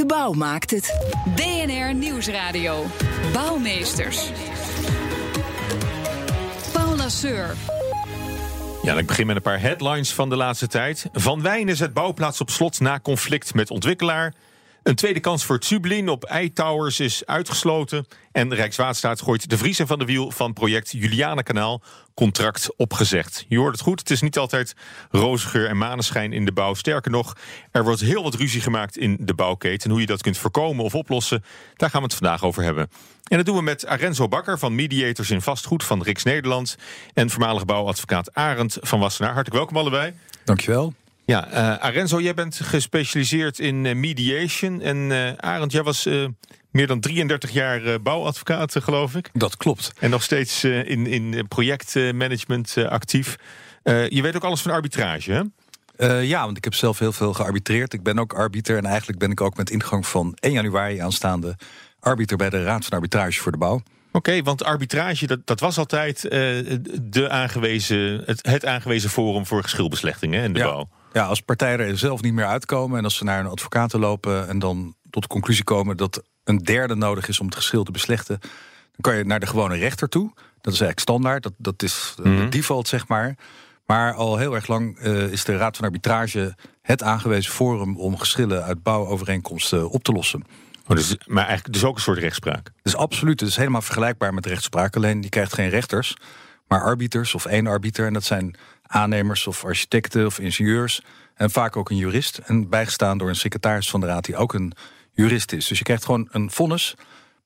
De bouw maakt het. BNR Nieuwsradio. Bouwmeesters. Paul Lasseur. Ja, ik begin met een paar headlines van de laatste tijd. Van Wijnen zet bouwplaats op slot na conflict met ontwikkelaar. Een tweede kans voor Zublin op Eitowers is uitgesloten. En Rijkswaterstaat gooit de vriezen van de wiel van project Julianenkanaal. Contract opgezegd. Je hoort het goed, het is niet altijd rozengeur en maneschijn in de bouw. Sterker nog, er wordt heel wat ruzie gemaakt in de bouwketen. Hoe je dat kunt voorkomen of oplossen, daar gaan we het vandaag over hebben. En dat doen we met Arenzo Bakker van Mediators in Vastgoed van Riks Nederland. En voormalig bouwadvocaat Arend van Wassenaar. Hartelijk welkom allebei. Dankjewel. Ja, uh, Arenzo, jij bent gespecialiseerd in uh, mediation. En uh, Arend, jij was meer dan 33 jaar bouwadvocaat, geloof ik. Dat klopt. En nog steeds in, in projectmanagement actief. je weet ook alles van arbitrage, hè? ja, want ik heb zelf heel veel gearbitreerd. Ik ben ook arbiter en eigenlijk ben ik ook met ingang van 1 januari aanstaande arbiter bij de Raad van Arbitrage voor de Bouw. Oké, want arbitrage, dat, dat was altijd de aangewezen, het, het aangewezen forum voor geschilbeslechtingen in de ja. bouw. Ja, als partijen er zelf niet meer uitkomen en als ze naar een advocaat lopen en dan tot de conclusie komen dat een derde nodig is om het geschil te beslechten, dan kan je naar de gewone rechter toe. Dat is eigenlijk standaard, dat, dat is de Mhm. default, zeg maar. Maar al heel erg lang eh, is de Raad van Arbitrage het aangewezen forum om geschillen uit bouwovereenkomsten op te lossen. Oh, dus, maar eigenlijk dus ook een soort rechtspraak. Dus absoluut, het is helemaal vergelijkbaar met rechtspraak. Alleen die krijgt geen rechters, maar arbiters of één arbiter. En dat zijn aannemers of architecten of ingenieurs. En vaak ook een jurist. En bijgestaan door een secretaris van de raad die ook een jurist is. Dus je krijgt gewoon een vonnis,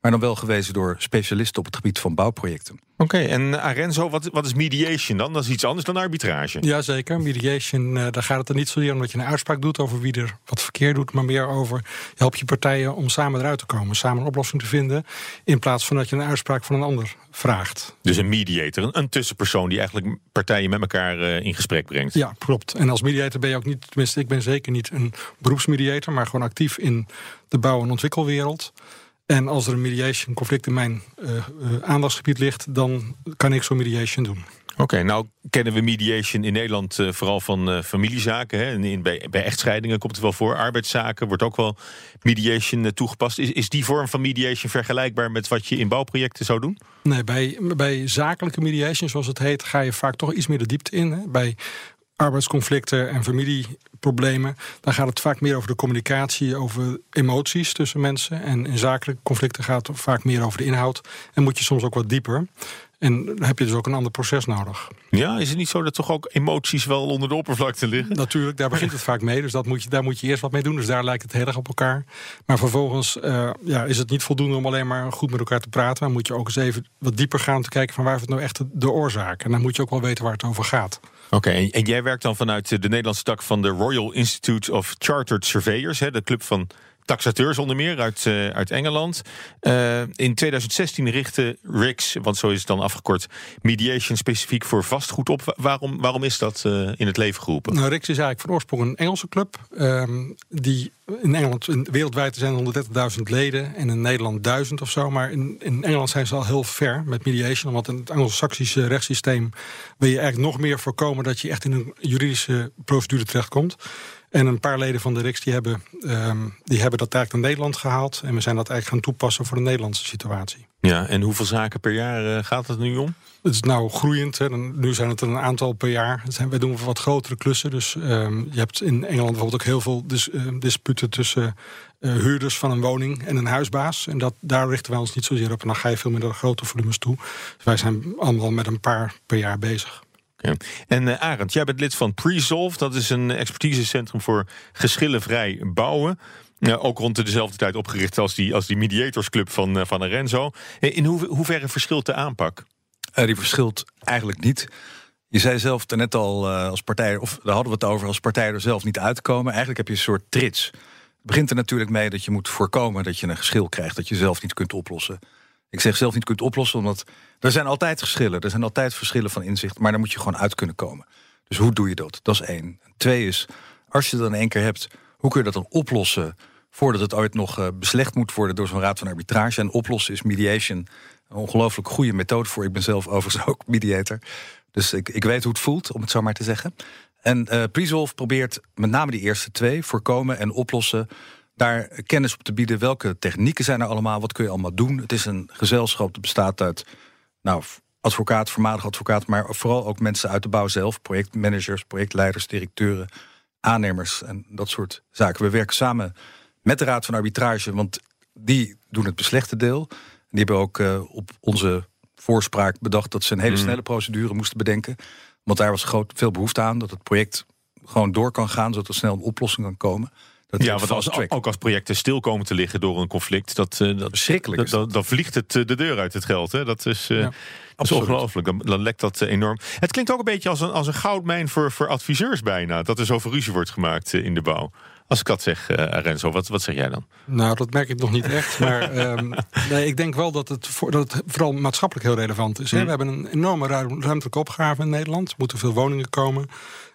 maar dan wel gewezen door specialisten op het gebied van bouwprojecten. Oké, en Arenzo, wat, wat is mediation dan? Dat is iets anders dan arbitrage. Jazeker, mediation, uh, daar gaat het er niet zozeer om dat je een uitspraak doet over wie er wat verkeerd doet, maar meer over je helpt je partijen om samen eruit te komen, samen een oplossing te vinden, in plaats van dat je een uitspraak van een ander vraagt. Dus een mediator, een, een tussenpersoon die eigenlijk partijen met elkaar uh, in gesprek brengt. Ja, klopt. En als mediator ben je ook niet, tenminste, ik ben zeker niet een beroepsmediator, maar gewoon actief in de bouw- en ontwikkelwereld. En als er een mediation conflict in mijn uh, uh, aandachtsgebied ligt, dan kan ik zo'n mediation doen. Oké, okay, nou kennen we mediation in Nederland uh, vooral van familiezaken. Hè? In, bij, bij, echtscheidingen komt het wel voor. Arbeidszaken wordt ook wel mediation toegepast. Is, is die vorm van mediation vergelijkbaar met wat je in bouwprojecten zou doen? Nee, bij, bij zakelijke mediation, zoals het heet, ga je vaak toch iets meer de diepte in. Hè? Bij arbeidsconflicten en familieproblemen, dan gaat het vaak meer over de communicatie, over emoties tussen mensen. En in zakelijke conflicten gaat het vaak meer over de inhoud. En moet je soms ook wat dieper. En dan heb je dus ook een ander proces nodig. Ja, is het niet zo dat toch ook emoties wel onder de oppervlakte liggen? Natuurlijk, daar begint het vaak mee. Dus dat moet je, daar moet je eerst wat mee doen. Dus daar lijkt het heel erg op elkaar. Maar vervolgens uh, ja, is het niet voldoende om alleen maar goed met elkaar te praten. Dan moet je ook eens even wat dieper gaan om te kijken van waar is het nou echt de, de oorzaak. En dan moet je ook wel weten waar het over gaat. Oké, en, jij werkt dan vanuit de Nederlandse tak van de Royal Institute of Chartered Surveyors, hè, de club van taxateurs onder meer uit, uh, uit Engeland. Uh, in 2016 richtte RIX, want zo is het dan afgekort, mediation specifiek voor vastgoed op. Waarom, waarom is dat uh, in het leven geroepen? Nou, RIX is eigenlijk van oorsprong een Engelse club. Um, die in Engeland, in, wereldwijd zijn 130.000 leden en in Nederland 1000 of zo. Maar in, in Engeland zijn ze al heel ver met mediation. Want in het Anglo-Saxische rechtssysteem wil je eigenlijk nog meer voorkomen dat je echt in een juridische procedure terechtkomt. En een paar leden van de RIX die hebben, um, die hebben dat eigenlijk naar Nederland gehaald. En we zijn dat eigenlijk gaan toepassen voor de Nederlandse situatie. Ja, en hoeveel zaken per jaar uh, gaat het nu om? Het is nou groeiend. Hè. Nu zijn het er een aantal per jaar. Zijn, wij doen wat grotere klussen. Dus um, je hebt in Engeland bijvoorbeeld ook heel veel dis, uh, disputen tussen uh, huurders van een woning en een huisbaas. En dat, daar richten wij ons niet zozeer op. En dan ga je veel meer naar grote volumes toe. Dus wij zijn allemaal met een paar per jaar bezig. Ja. En uh, Arend, jij bent lid van Presolve. Dat is een expertisecentrum voor geschillenvrij bouwen. Uh, ook rond dezelfde tijd opgericht als die, als die mediatorsclub van, uh, van Arenzo. In ho hoeverre verschilt de aanpak? Uh, die verschilt eigenlijk niet. Je zei zelf net al als partij, of daar hadden we het over, als partijen er zelf niet uitkomen. Eigenlijk heb je een soort trits. begint er natuurlijk mee dat je moet voorkomen dat je een geschil krijgt dat je zelf niet kunt oplossen. Ik zeg zelf niet kunt oplossen, omdat er zijn altijd geschillen. Er zijn altijd verschillen van inzicht, maar daar moet je gewoon uit kunnen komen. Dus hoe doe je dat? Dat is één. Twee is, als je dat in één keer hebt, hoe kun je dat dan oplossen voordat het ooit nog uh, beslecht moet worden door zo'n raad van arbitrage? En oplossen is mediation een ongelooflijk goede methode voor. Ik ben zelf overigens ook mediator. Dus ik, ik weet hoe het voelt, om het zo maar te zeggen. En uh, probeert met name die eerste twee, voorkomen en oplossen, daar kennis op te bieden. Welke technieken zijn er allemaal? Wat kun je allemaal doen? Het is een gezelschap dat bestaat uit nou, advocaat, voormalig advocaat, maar vooral ook mensen uit de bouw zelf, projectmanagers, projectleiders, directeuren, aannemers en dat soort zaken. We werken samen met de Raad van Arbitrage, want die doen het beslechte deel. Die hebben ook uh, op onze voorspraak bedacht dat ze een hele mm. snelle procedure moesten bedenken. Want daar was groot, veel behoefte aan dat het project gewoon door kan gaan, zodat er snel een oplossing kan komen. Dat ja, want als, ook als projecten stil komen te liggen door een conflict, dat, uh, dat, Verschrikkelijk dat, dan vliegt het de deur uit het geld. Hè? Dat is, ja, dat is ongelooflijk. Dan, dan, lekt dat enorm. Het klinkt ook een beetje als een, als een goudmijn voor, voor adviseurs bijna. Dat er zoveel ruzie wordt gemaakt in de bouw. Als ik dat zeg, uh, Renzo, wat, wat zeg jij dan? Nou, dat merk ik nog niet echt. Maar um, nee, ik denk wel dat het, voor, dat het vooral maatschappelijk heel relevant is. Hè? Hmm. We hebben een enorme ruimtelijke opgave in Nederland. Er moeten veel woningen komen.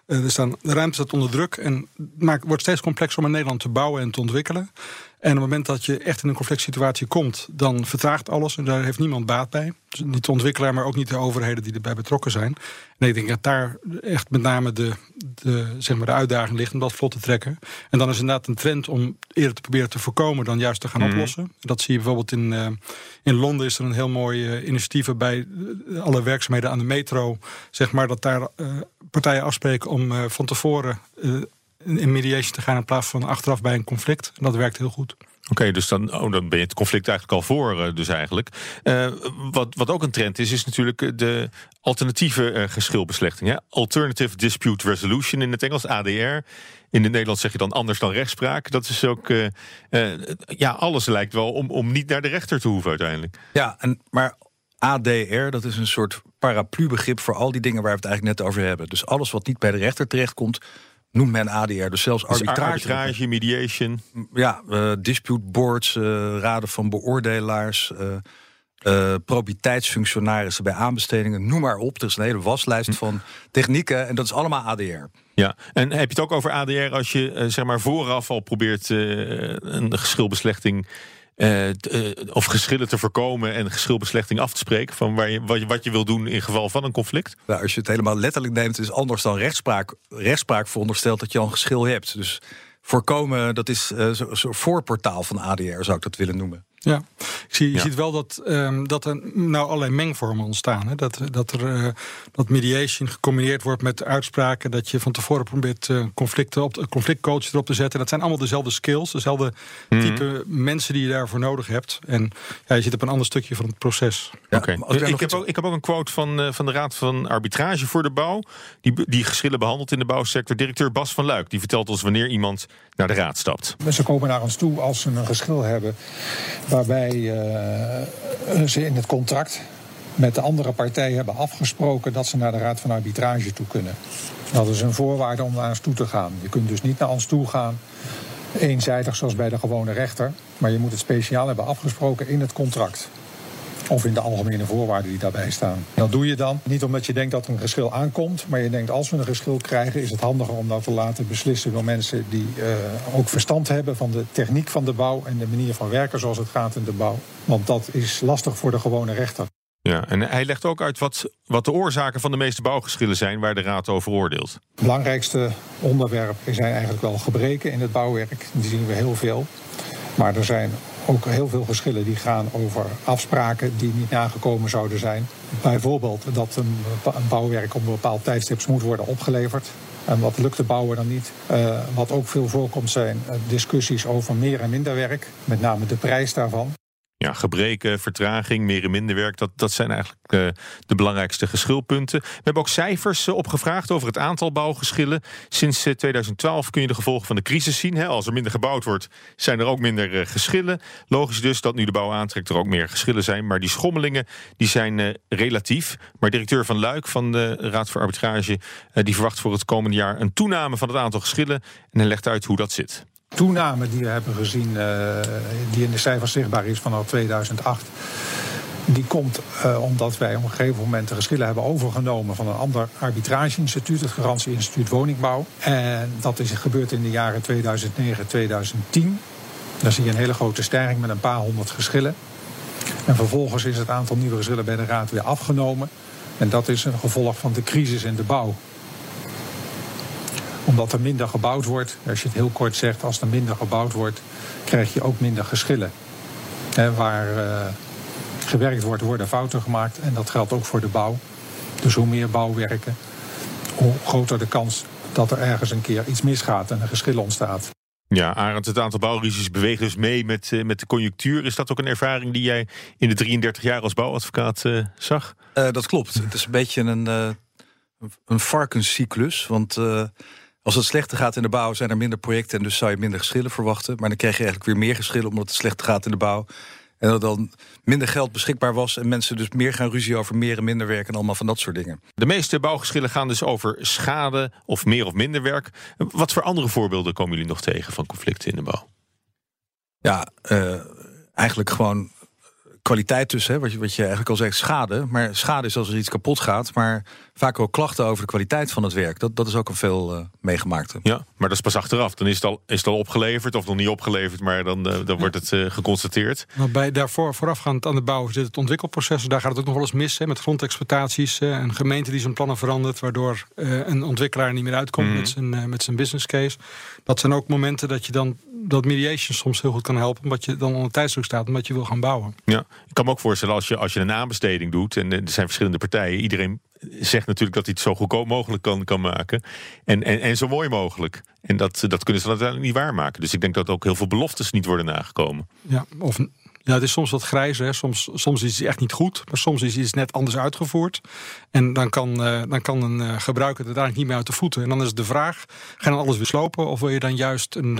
Uh, er staan, de ruimte staat onder druk en het wordt steeds complexer om in Nederland te bouwen en te ontwikkelen. En op het moment dat je echt in een conflict situatie komt, dan vertraagt alles en daar heeft niemand baat bij. Dus niet de ontwikkelaar, maar ook niet de overheden die erbij betrokken zijn. En ik denk dat daar echt met name de, de, zeg maar de uitdaging ligt om dat vlot te trekken. En dan is inderdaad een trend om eerder te proberen te voorkomen dan juist te gaan mhm. oplossen. Dat zie je bijvoorbeeld in, uh, in Londen is er een heel mooi uh, initiatief bij alle werkzaamheden aan de metro, zeg maar, dat daar uh, partijen afspreken om van tevoren in mediation te gaan in plaats van achteraf bij een conflict. En dat werkt heel goed. Oké, dus dan, oh, dan ben je het conflict eigenlijk al voor, uh, dus eigenlijk. Uh, wat, wat ook een trend is, is natuurlijk de alternatieve uh, geschilbeslechting. Hè? Alternative Dispute Resolution in het Engels, ADR. In het Nederlands zeg je dan anders dan rechtspraak. Dat is ook, ja, alles lijkt wel om, om niet naar de rechter te hoeven uiteindelijk. Ja, en, maar ADR, dat is een soort paraplu-begrip voor al die dingen waar we het eigenlijk net over hebben. Dus alles wat niet bij de rechter terechtkomt, noemt men ADR. Dus zelfs dus arbitrage. arbitrage, mediation. Ja, uh, dispute boards, uh, raden van beoordelaars. Uh, probiteitsfunctionarissen bij aanbestedingen, noem maar op. Er is een hele waslijst hm. van technieken en dat is allemaal ADR. Ja, en heb je het ook over ADR als je zeg maar vooraf al probeert een geschilbeslechting uh, of geschillen te voorkomen en geschilbeslechting af te spreken van waar je, wat, je, wat je wil doen in geval van een conflict? Nou, als je het helemaal letterlijk neemt, is anders dan rechtspraak. Rechtspraak veronderstelt dat je al een geschil hebt. Dus voorkomen, dat is uh, zo'n voorportaal van ADR, zou ik dat willen noemen. Ja, ik zie, je ziet wel dat, um, dat er nou allerlei mengvormen ontstaan. Hè? Dat, dat er uh, dat mediation gecombineerd wordt met uitspraken. Dat je van tevoren probeert uh, conflicten op, conflictcoach erop te zetten. Dat zijn allemaal dezelfde skills, dezelfde mm type mensen die je daarvoor nodig hebt. En ja, je zit op een ander stukje van het proces. Ja, Oké. Ik, heb ook, ik heb ook een quote van, uh, van de Raad van Arbitrage voor de Bouw. Die, die geschillen behandelt in de bouwsector. Directeur Bas van Luik. Die vertelt ons wanneer iemand naar de raad stapt. Ze komen naar ons toe als ze een geschil hebben waarbij uh, ze in het contract met de andere partij hebben afgesproken dat ze naar de Raad van Arbitrage toe kunnen. Dat is een voorwaarde om naar ons toe te gaan. Je kunt dus niet naar ons toe gaan eenzijdig zoals bij de gewone rechter, maar je moet het speciaal hebben afgesproken in het contract. Of in de algemene voorwaarden die daarbij staan. Dat doe je dan niet omdat je denkt dat er een geschil aankomt. Maar je denkt als we een geschil krijgen is het handiger om dat te laten beslissen door mensen die uh, ook verstand hebben van de techniek van de bouw. En de manier van werken zoals het gaat in de bouw. Want dat is lastig voor de gewone rechter. Ja, en hij legt ook uit wat, wat de oorzaken van de meeste bouwgeschillen zijn waar de Raad over oordeelt. Het belangrijkste onderwerp zijn eigenlijk wel gebreken in het bouwwerk. Die zien we heel veel. Maar er zijn ook heel veel verschillen die gaan over afspraken die niet nagekomen zouden zijn. Bijvoorbeeld dat een, bouwwerk op een bepaald tijdstip moet worden opgeleverd. En wat lukt de bouwer dan niet? Uh, wat ook veel voorkomt zijn eh, discussies over meer en minder werk. Met name de prijs daarvan ja, gebreken, vertraging, meer en minder werk. Dat, dat zijn eigenlijk uh, de belangrijkste geschilpunten. We hebben ook cijfers uh, opgevraagd over het aantal bouwgeschillen. Sinds uh, eh, 2012 kun je de gevolgen van de crisis zien. Hè. Als er minder gebouwd wordt, zijn er ook minder geschillen. Logisch dus dat nu de bouw aantrekt er ook meer geschillen zijn. Maar die schommelingen die zijn relatief. Maar directeur Van Luik van de Raad voor Arbitrage... die verwacht voor het komende jaar een toename van het aantal geschillen. En hij legt uit hoe dat zit. Toename die we hebben gezien, uh, die in de cijfers zichtbaar is vanaf 2008. Die komt uh, omdat wij op een gegeven moment de geschillen hebben overgenomen van een ander arbitrageinstituut, het Garantieinstituut Woningbouw. En dat is gebeurd in de jaren 2009, 2010. Dan zie je een hele grote stijging met een paar honderd geschillen. En vervolgens is het aantal nieuwe geschillen bij de Raad weer afgenomen. En dat is een gevolg van de crisis in de bouw omdat er minder gebouwd wordt, als je het heel kort zegt, als er minder gebouwd wordt, krijg je ook minder geschillen. waar uh, gewerkt wordt, worden fouten gemaakt. En dat geldt ook voor de bouw. Dus hoe meer bouwwerken, hoe groter de kans dat er ergens een keer iets misgaat en een geschil ontstaat. Ja, Arend, het aantal bouwrisico's beweegt dus mee met, uh, met de conjunctuur. Is dat ook een ervaring die jij in de 33 jaar als bouwadvocaat uh, zag? dat klopt. Het is een beetje een, een varkenscyclus. Want als het slechter gaat in de bouw, zijn er minder projecten en dus zou je minder geschillen verwachten. Maar dan krijg je eigenlijk weer meer geschillen omdat het slechter gaat in de bouw. En dat dan minder geld beschikbaar was en mensen dus meer gaan ruzie over meer en minder werk en allemaal van dat soort dingen. De meeste bouwgeschillen gaan dus over schade of meer of minder werk. Wat voor andere voorbeelden komen jullie nog tegen van conflicten in de bouw? Ja, uh, eigenlijk gewoon kwaliteit dus, hè, wat, je, wat je eigenlijk al zegt, schade. Maar schade is als er iets kapot gaat. Maar vaak ook klachten over de kwaliteit van het werk. Dat, dat is ook een veel uh, meegemaakte. Ja, maar dat is pas achteraf. Dan is het al, is het al opgeleverd of nog niet opgeleverd. Maar dan, uh, dan wordt het uh, geconstateerd. Nou, bij, daarvoor, voorafgaand aan de bouw zit het ontwikkelproces. Daar gaat het ook nog wel eens mis. Hè, met grondexploitaties. een gemeente die zijn plannen verandert. Waardoor een ontwikkelaar niet meer uitkomt mm. met, zijn, met zijn business case. Dat zijn ook momenten dat je dan dat mediation soms heel goed kan helpen. Omdat je dan onder tijdsdruk staat, omdat je wil gaan bouwen. Ja, ik kan me ook voorstellen als je, als je een aanbesteding doet. En er zijn verschillende partijen. Iedereen zegt natuurlijk dat hij het zo goedkoop mogelijk kan, kan maken. En, en, en zo mooi mogelijk. En dat, dat kunnen ze uiteindelijk niet waarmaken. Dus ik denk dat ook heel veel beloftes niet worden nagekomen. Ja, of ja, het is soms wat grijs. Hè. Soms, soms is het echt niet goed, maar soms is het net anders uitgevoerd. En dan kan, uh, dan kan een uh, gebruiker het uiteindelijk niet meer uit de voeten. En dan is de vraag: ga dan alles weer slopen? Of wil je dan juist een.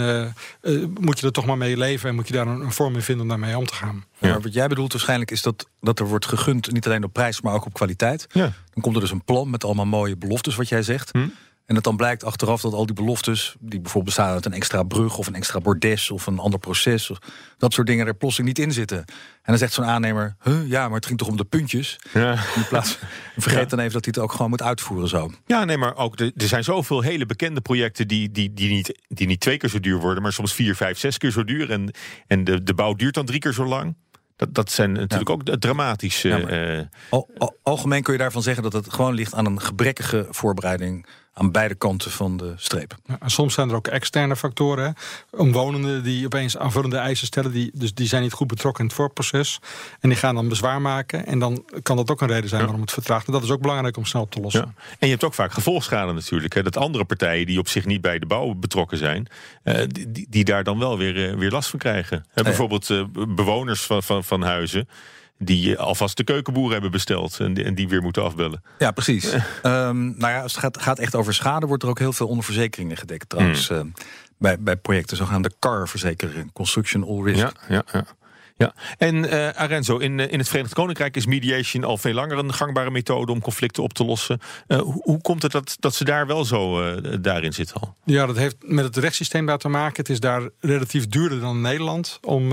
Uh, moet je er toch maar mee leven en moet je daar een, een vorm in vinden om daarmee om te gaan? Ja. Maar wat jij bedoelt waarschijnlijk is dat, dat er wordt gegund, niet alleen op prijs, maar ook op kwaliteit. Ja. Dan komt er dus een plan met allemaal mooie beloftes, wat jij zegt. Hm. En het dan blijkt achteraf dat al die beloftes, die bijvoorbeeld bestaan uit een extra brug of een extra bordes of een ander proces, of dat soort dingen er plotseling niet in zitten. En dan zegt zo'n aannemer: huh, ja, maar het ging toch om de puntjes. Ja. In plaats, vergeet dan even dat hij het ook gewoon moet uitvoeren zo. Ja, nee, maar ook er zijn zoveel hele bekende projecten die, die, die, niet, die niet twee keer zo duur worden, maar soms vier, vijf, zes keer zo duur. En, en de, de bouw duurt dan drie keer zo lang. Dat, dat zijn natuurlijk ook dramatische. Ja, uh, algemeen kun je daarvan zeggen dat het gewoon ligt aan een gebrekkige voorbereiding aan beide kanten van de streep. Ja, en soms zijn er ook externe factoren. Omwonenden die opeens aanvullende eisen stellen. Die, dus die zijn niet goed betrokken in het voorproces. En die gaan dan bezwaar maken. En dan kan dat ook een reden zijn waarom het vertraagt. En dat is ook belangrijk om snel op te lossen. Ja. En je hebt ook vaak gevolgschade natuurlijk. Hè, dat andere partijen die op zich niet bij de bouw betrokken zijn. Uh, die, die, daar dan wel weer, uh, weer last van krijgen. Hè, bijvoorbeeld uh, bewoners van, van, van huizen die alvast de keukenboer hebben besteld en die, en die weer moeten afbellen. Ja, precies. um, nou ja, als het gaat, gaat, echt over schade, wordt er ook heel veel onder verzekeringen gedekt trouwens. Mm. Uh, bij, bij projecten, zogenaamde CAR-verzekering, Construction All Risk. Ja, ja, ja. Ja, en uh, Arenzo, in, in het Verenigd Koninkrijk is mediation al veel langer een gangbare methode om conflicten op te lossen. Uh, hoe, hoe, komt het dat, dat ze daar wel zo uh, daarin zitten al? Ja, dat heeft met het rechtssysteem daar te maken. Het is daar relatief duurder dan in Nederland om,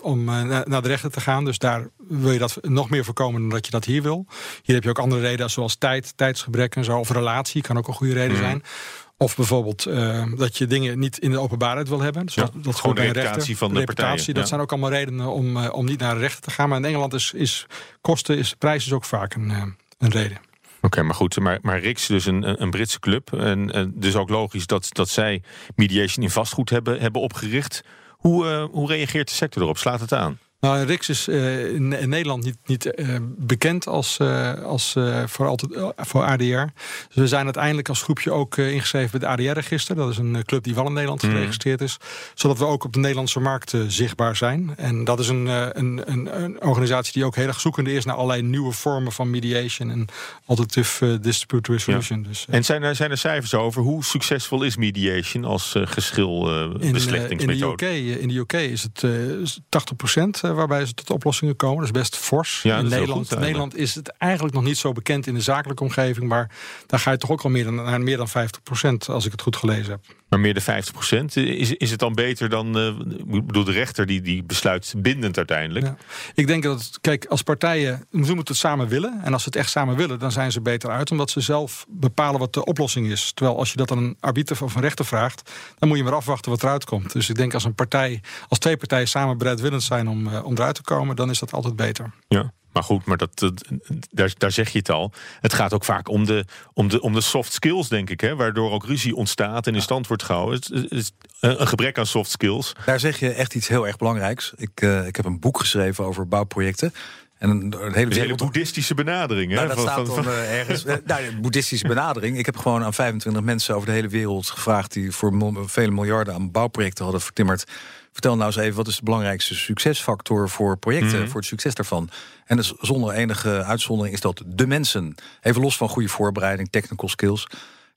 om naar de rechter te gaan. Dus daar wil je dat nog meer voorkomen dan dat je dat hier wil. Hier heb je ook andere redenen zoals tijd, tijdsgebrek en zo. Of relatie kan ook een goede reden mm. zijn. Of bijvoorbeeld uh, dat je dingen niet in de openbaarheid wil hebben. Dus ja, dat, dat gewoon de reputatie van de reputatie, partijen. Dat zijn ook allemaal redenen om, uh, om niet naar de rechter te gaan. Maar in Engeland is, is kosten, is prijs is ook vaak een, uh, een reden. Oké, okay, maar goed, maar, maar Rix, dus een, een Britse club. En, en dus ook logisch dat, dat zij mediation in vastgoed hebben, hebben opgericht. Hoe, hoe reageert de sector erop? Slaat het aan? Nou, Rix is uh, in, Nederland niet, niet uh, bekend als, uh, als voor, altijd, voor ADR. Dus we zijn uiteindelijk als groepje ook ingeschreven bij het ADR-register. Dat is een club die wel in Nederland mm. geregistreerd is. Zodat we ook op de Nederlandse markt zichtbaar zijn. En dat is een, een, een, een, organisatie die ook heel erg zoekende is naar allerlei nieuwe vormen van mediation en alternative dispute resolution. Ja. Dus, en zijn er, zijn er cijfers over hoe succesvol is mediation als geschilbeslechtingsmethode? in, in, in, de UK is het 80 procent waarbij ze tot oplossingen komen. Dat is best fors. Ja, in Nederland, goed, Nederland is het eigenlijk nog niet zo bekend in de zakelijke omgeving. Maar daar ga je toch ook al meer dan, naar meer dan 50 procent, als ik het goed gelezen heb. Maar meer dan 50 procent. Is, is het dan beter dan. Uh, ik bedoel, de rechter die, die besluit bindend uiteindelijk. Ja. Ik denk dat, het, kijk, als partijen. Ze moeten het samen willen. En als ze het echt samen willen, dan zijn ze beter uit. Omdat ze zelf bepalen wat de oplossing is. Terwijl als je dat aan een arbiter of een rechter vraagt. dan moet je maar afwachten wat eruit komt. Dus ik denk als een partij. als twee partijen samen bereidwillend zijn om, uh, om eruit te komen. dan is dat altijd beter. Ja. Maar goed, maar dat, daar, daar zeg je het al. Het gaat ook vaak om de, om de, om de soft skills, denk ik. Hè, waardoor ook ruzie ontstaat en in stand wordt gehouden. Het is een gebrek aan soft skills. Daar zeg je echt iets heel erg belangrijks. Ik, uh, ik heb een boek geschreven over bouwprojecten. En een, een hele, dus hele boeddhistische benadering. Hè? Nou, dat staat dan uh, ergens. nou, een boeddhistische benadering. Ik heb gewoon aan 25 mensen over de hele wereld gevraagd. die voor vele miljarden aan bouwprojecten hadden vertimmerd. Vertel nou eens even, wat is de belangrijkste succesfactor voor projecten, mhm. voor het succes daarvan? En dus zonder enige uitzondering is dat de mensen. Even los van goede voorbereiding, technical skills.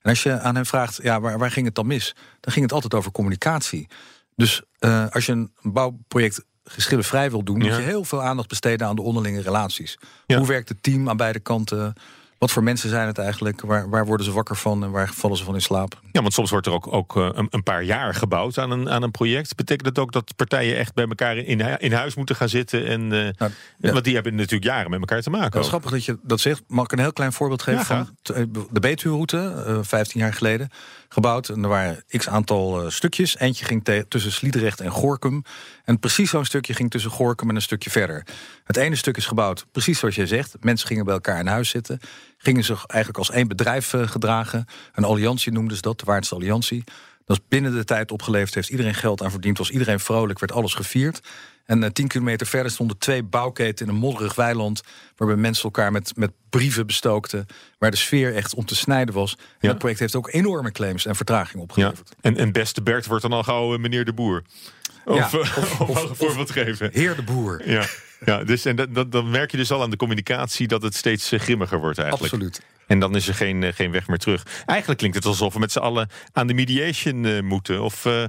En als je aan hen vraagt, ja, waar, waar ging het dan mis? Dan ging het altijd over communicatie. Dus uh, als je een bouwproject geschillenvrij wil doen, moet je heel veel aandacht besteden aan de onderlinge relaties. Hoe werkt het team aan beide kanten? Wat voor mensen zijn het eigenlijk? Waar, waar worden ze wakker van en waar vallen ze van in slaap? Ja, want soms wordt er ook, ook eh, een, een paar jaar gebouwd aan een, aan een project. Betekent dat ook dat partijen echt bij elkaar in, in huis moeten gaan zitten? En, uh, nou, Want die hebben natuurlijk jaren met elkaar te maken. Het is grappig dat je dat zegt. Mag ik een heel klein voorbeeld geven? van de Betuwe-route, uh, 15 jaar geleden gebouwd. En er waren x aantal uh, stukjes. Eentje ging tussen Sliedrecht en Gorkum. En precies zo'n stukje ging tussen Gorkum en een stukje verder. Het ene stuk is gebouwd, precies zoals jij zegt. Mensen gingen bij elkaar in huis zitten. Gingen zich eigenlijk als één bedrijf uh, gedragen. Een alliantie noemden ze dat, de Waardse Alliantie. Dat is binnen de tijd opgeleverd, heeft iedereen geld aan verdiend. Was iedereen vrolijk, werd alles gevierd. En uh, tien kilometer verder stonden twee bouwketen in een modderig weiland. Waarbij mensen elkaar met, met brieven bestookten. Waar de sfeer echt om te snijden was. En dat project heeft ook enorme claims en vertraging opgeleverd. Ja. En, en beste Bert wordt dan al gauw meneer de Boer. Of, ja, of, of, een voorbeeld geven. Heer de Boer. Ja. Ja, dus en dat, dan merk je dus al aan de communicatie dat het steeds eh, grimmiger wordt eigenlijk. Absoluut. En dan is er geen, eh, geen weg meer terug. Eigenlijk klinkt het alsof we met z'n allen aan de mediation uh, moeten. Of, uh,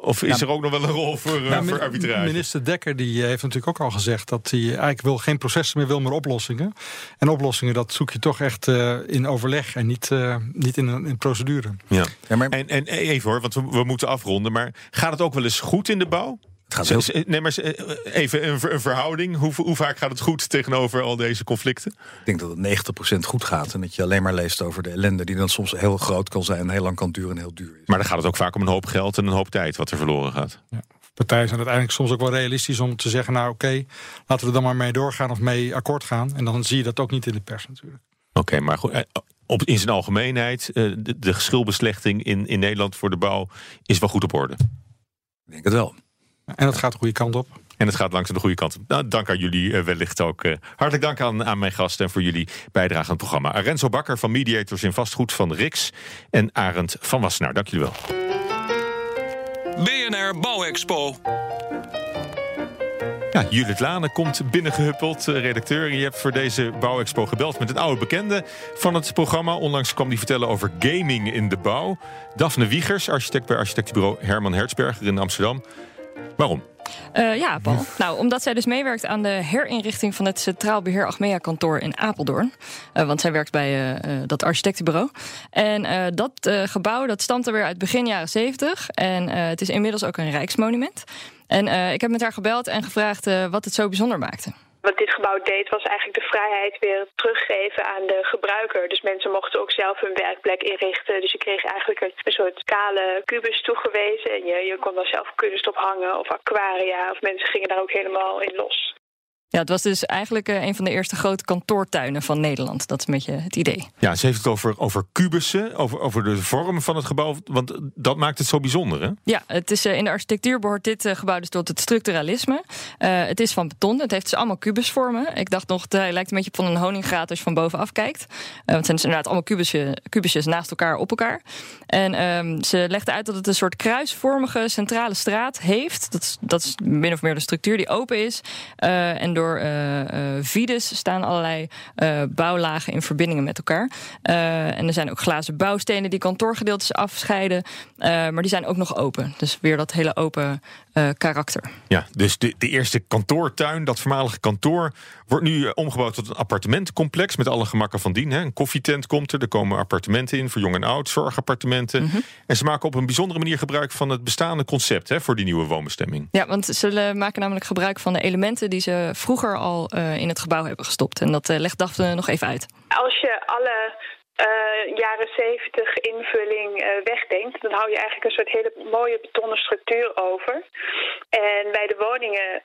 of is er ook nog wel een rol voor, uh, voor arbitrage? Minister Dekker die heeft natuurlijk ook al gezegd dat hij eigenlijk wil geen processen meer wil, maar oplossingen. En oplossingen dat zoek je toch echt uh, in overleg en niet, uh, niet in een in procedure. Ja. ja maar... en, en even hoor, want we, we moeten afronden. Maar gaat het ook wel eens goed in de bouw? Het gaat heel... Nee, maar even een, een verhouding. Hoe, hoe, vaak gaat het goed tegenover al deze conflicten? Ik denk dat het 90% goed gaat. En dat je alleen maar leest over de ellende die dan soms heel groot kan zijn, heel lang kan duren en heel duur is. Maar dan gaat het ook vaak om een hoop geld en een hoop tijd wat er verloren gaat. Ja. Partijen zijn uiteindelijk soms ook wel realistisch om te zeggen: Nou, oké, laten we er dan maar mee doorgaan of mee akkoord gaan. En dan zie je dat ook niet in de pers natuurlijk. Oké, maar goed. Eh, op, in zijn algemeenheid, eh, de, de geschilbeslechting in, in Nederland voor de bouw is wel goed op orde. Ik denk het wel. En dat gaat de goede kant op. En het gaat langs de goede kant. Nou, dank aan jullie uh, wellicht ook. Uh, hartelijk dank aan, aan mijn gasten en voor jullie bijdrage aan het programma. Renzo Bakker van Mediators in Vastgoed van Rix. En Arend van Wassenaar. Dank jullie wel. BNR Bouwexpo. Ja, Judith Lane komt binnengehuppeld, eh, redacteur. Je hebt voor deze bouwexpo gebeld met een oude bekende van het programma. Onlangs kwam die vertellen over gaming in de bouw. Daphne Wiegers, architect bij architectenbureau Herman Hertzberger in Amsterdam. Waarom? Uh, ja, Paul. Nou, omdat zij dus meewerkt aan de herinrichting van het Centraal Beheer Achmea kantoor in Apeldoorn. Uh, want zij werkt bij uh, dat architectenbureau. En dat gebouw dat stamt er weer uit begin jaren 70. En het is inmiddels ook een rijksmonument. En ik heb met haar gebeld en gevraagd wat het zo bijzonder maakte. Wat dit gebouw deed was eigenlijk de vrijheid weer teruggeven aan de gebruiker. Dus mensen mochten ook zelf hun werkplek inrichten. Dus je kreeg eigenlijk een, een soort kale kubus toegewezen. En je, je kon daar zelf kunst op hangen of aquaria. Of mensen gingen daar ook helemaal in los. Ja, het was dus eigenlijk uh, een van de eerste grote kantoortuinen van Nederland. Dat is een beetje het idee. Ja, ze heeft het over, over kubussen, over, over de vorm van het gebouw. Want dat maakt het zo bijzonder, hè? Ja, het is, uh, in de architectuur behoort dit uh, gebouw dus tot het structuralisme. het is van beton, het heeft dus allemaal kubusvormen. Ik dacht nog, het lijkt een beetje op van een honingraat als je van bovenaf kijkt. want het zijn dus inderdaad allemaal kubusje, kubusjes naast elkaar op elkaar. En um, ze legde uit dat het een soort kruisvormige centrale straat heeft. Dat is, dat is min of meer de structuur die open is. en door uh, vides staan allerlei bouwlagen in verbindingen met elkaar. en er zijn ook glazen bouwstenen die kantoorgedeeltes afscheiden. maar die zijn ook nog open. Dus weer dat hele open karakter. Ja, dus de, de eerste kantoortuin, dat voormalige kantoor, wordt nu omgebouwd tot een appartementencomplex met alle gemakken van dien. Hè. Een koffietent komt er, er komen appartementen in voor jong en oud, zorgappartementen. Mhm. En ze maken op een bijzondere manier gebruik van het bestaande concept hè, voor die nieuwe woonbestemming. Ja, want ze maken namelijk gebruik van de elementen die ze vroeger al uh, in het gebouw hebben gestopt. En dat uh, legt Daphne nog even uit. Als je alle uh, jaren 70 invulling uh, wegdenkt, dan hou je eigenlijk een soort hele mooie betonnen structuur over. En bij de woningen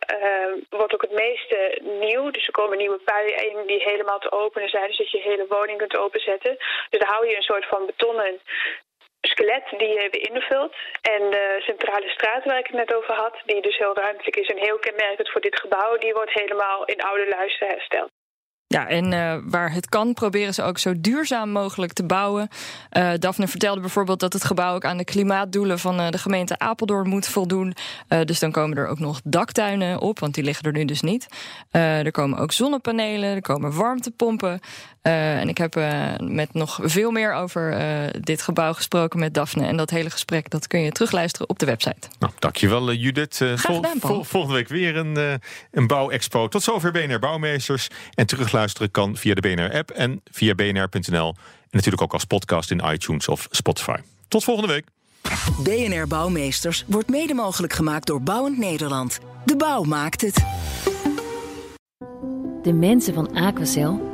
wordt ook het meeste nieuw. Dus er komen nieuwe puien in die helemaal te openen zijn, dus dat je hele woning kunt openzetten. Dus dan hou je een soort van betonnen skelet die weer invult. En de centrale straat waar ik het net over had, die dus heel ruimtelijk is en heel kenmerkend voor dit gebouw, die wordt helemaal in oude luister hersteld. Ja, en uh, waar het kan, proberen ze ook zo duurzaam mogelijk te bouwen. Uh, Daphne vertelde bijvoorbeeld dat het gebouw ook aan de klimaatdoelen van uh, de gemeente Apeldoorn moet voldoen. dus dan komen er ook nog daktuinen op, want die liggen er nu dus niet. er komen ook zonnepanelen, er komen warmtepompen. En ik heb met nog veel meer over dit gebouw gesproken met Daphne. En dat hele gesprek dat kun je terugluisteren op de website. Nou, dankjewel Judith. Vol, vol, volgende week weer een, een bouwexpo. Tot zover BNR Bouwmeesters. En terugluisteren luisteren kan via de BNR-app en via bnr.nl. En natuurlijk ook als podcast in iTunes of Spotify. Tot volgende week. BNR Bouwmeesters wordt mede mogelijk gemaakt door Bouwend Nederland. De bouw maakt het. De mensen van Aquacel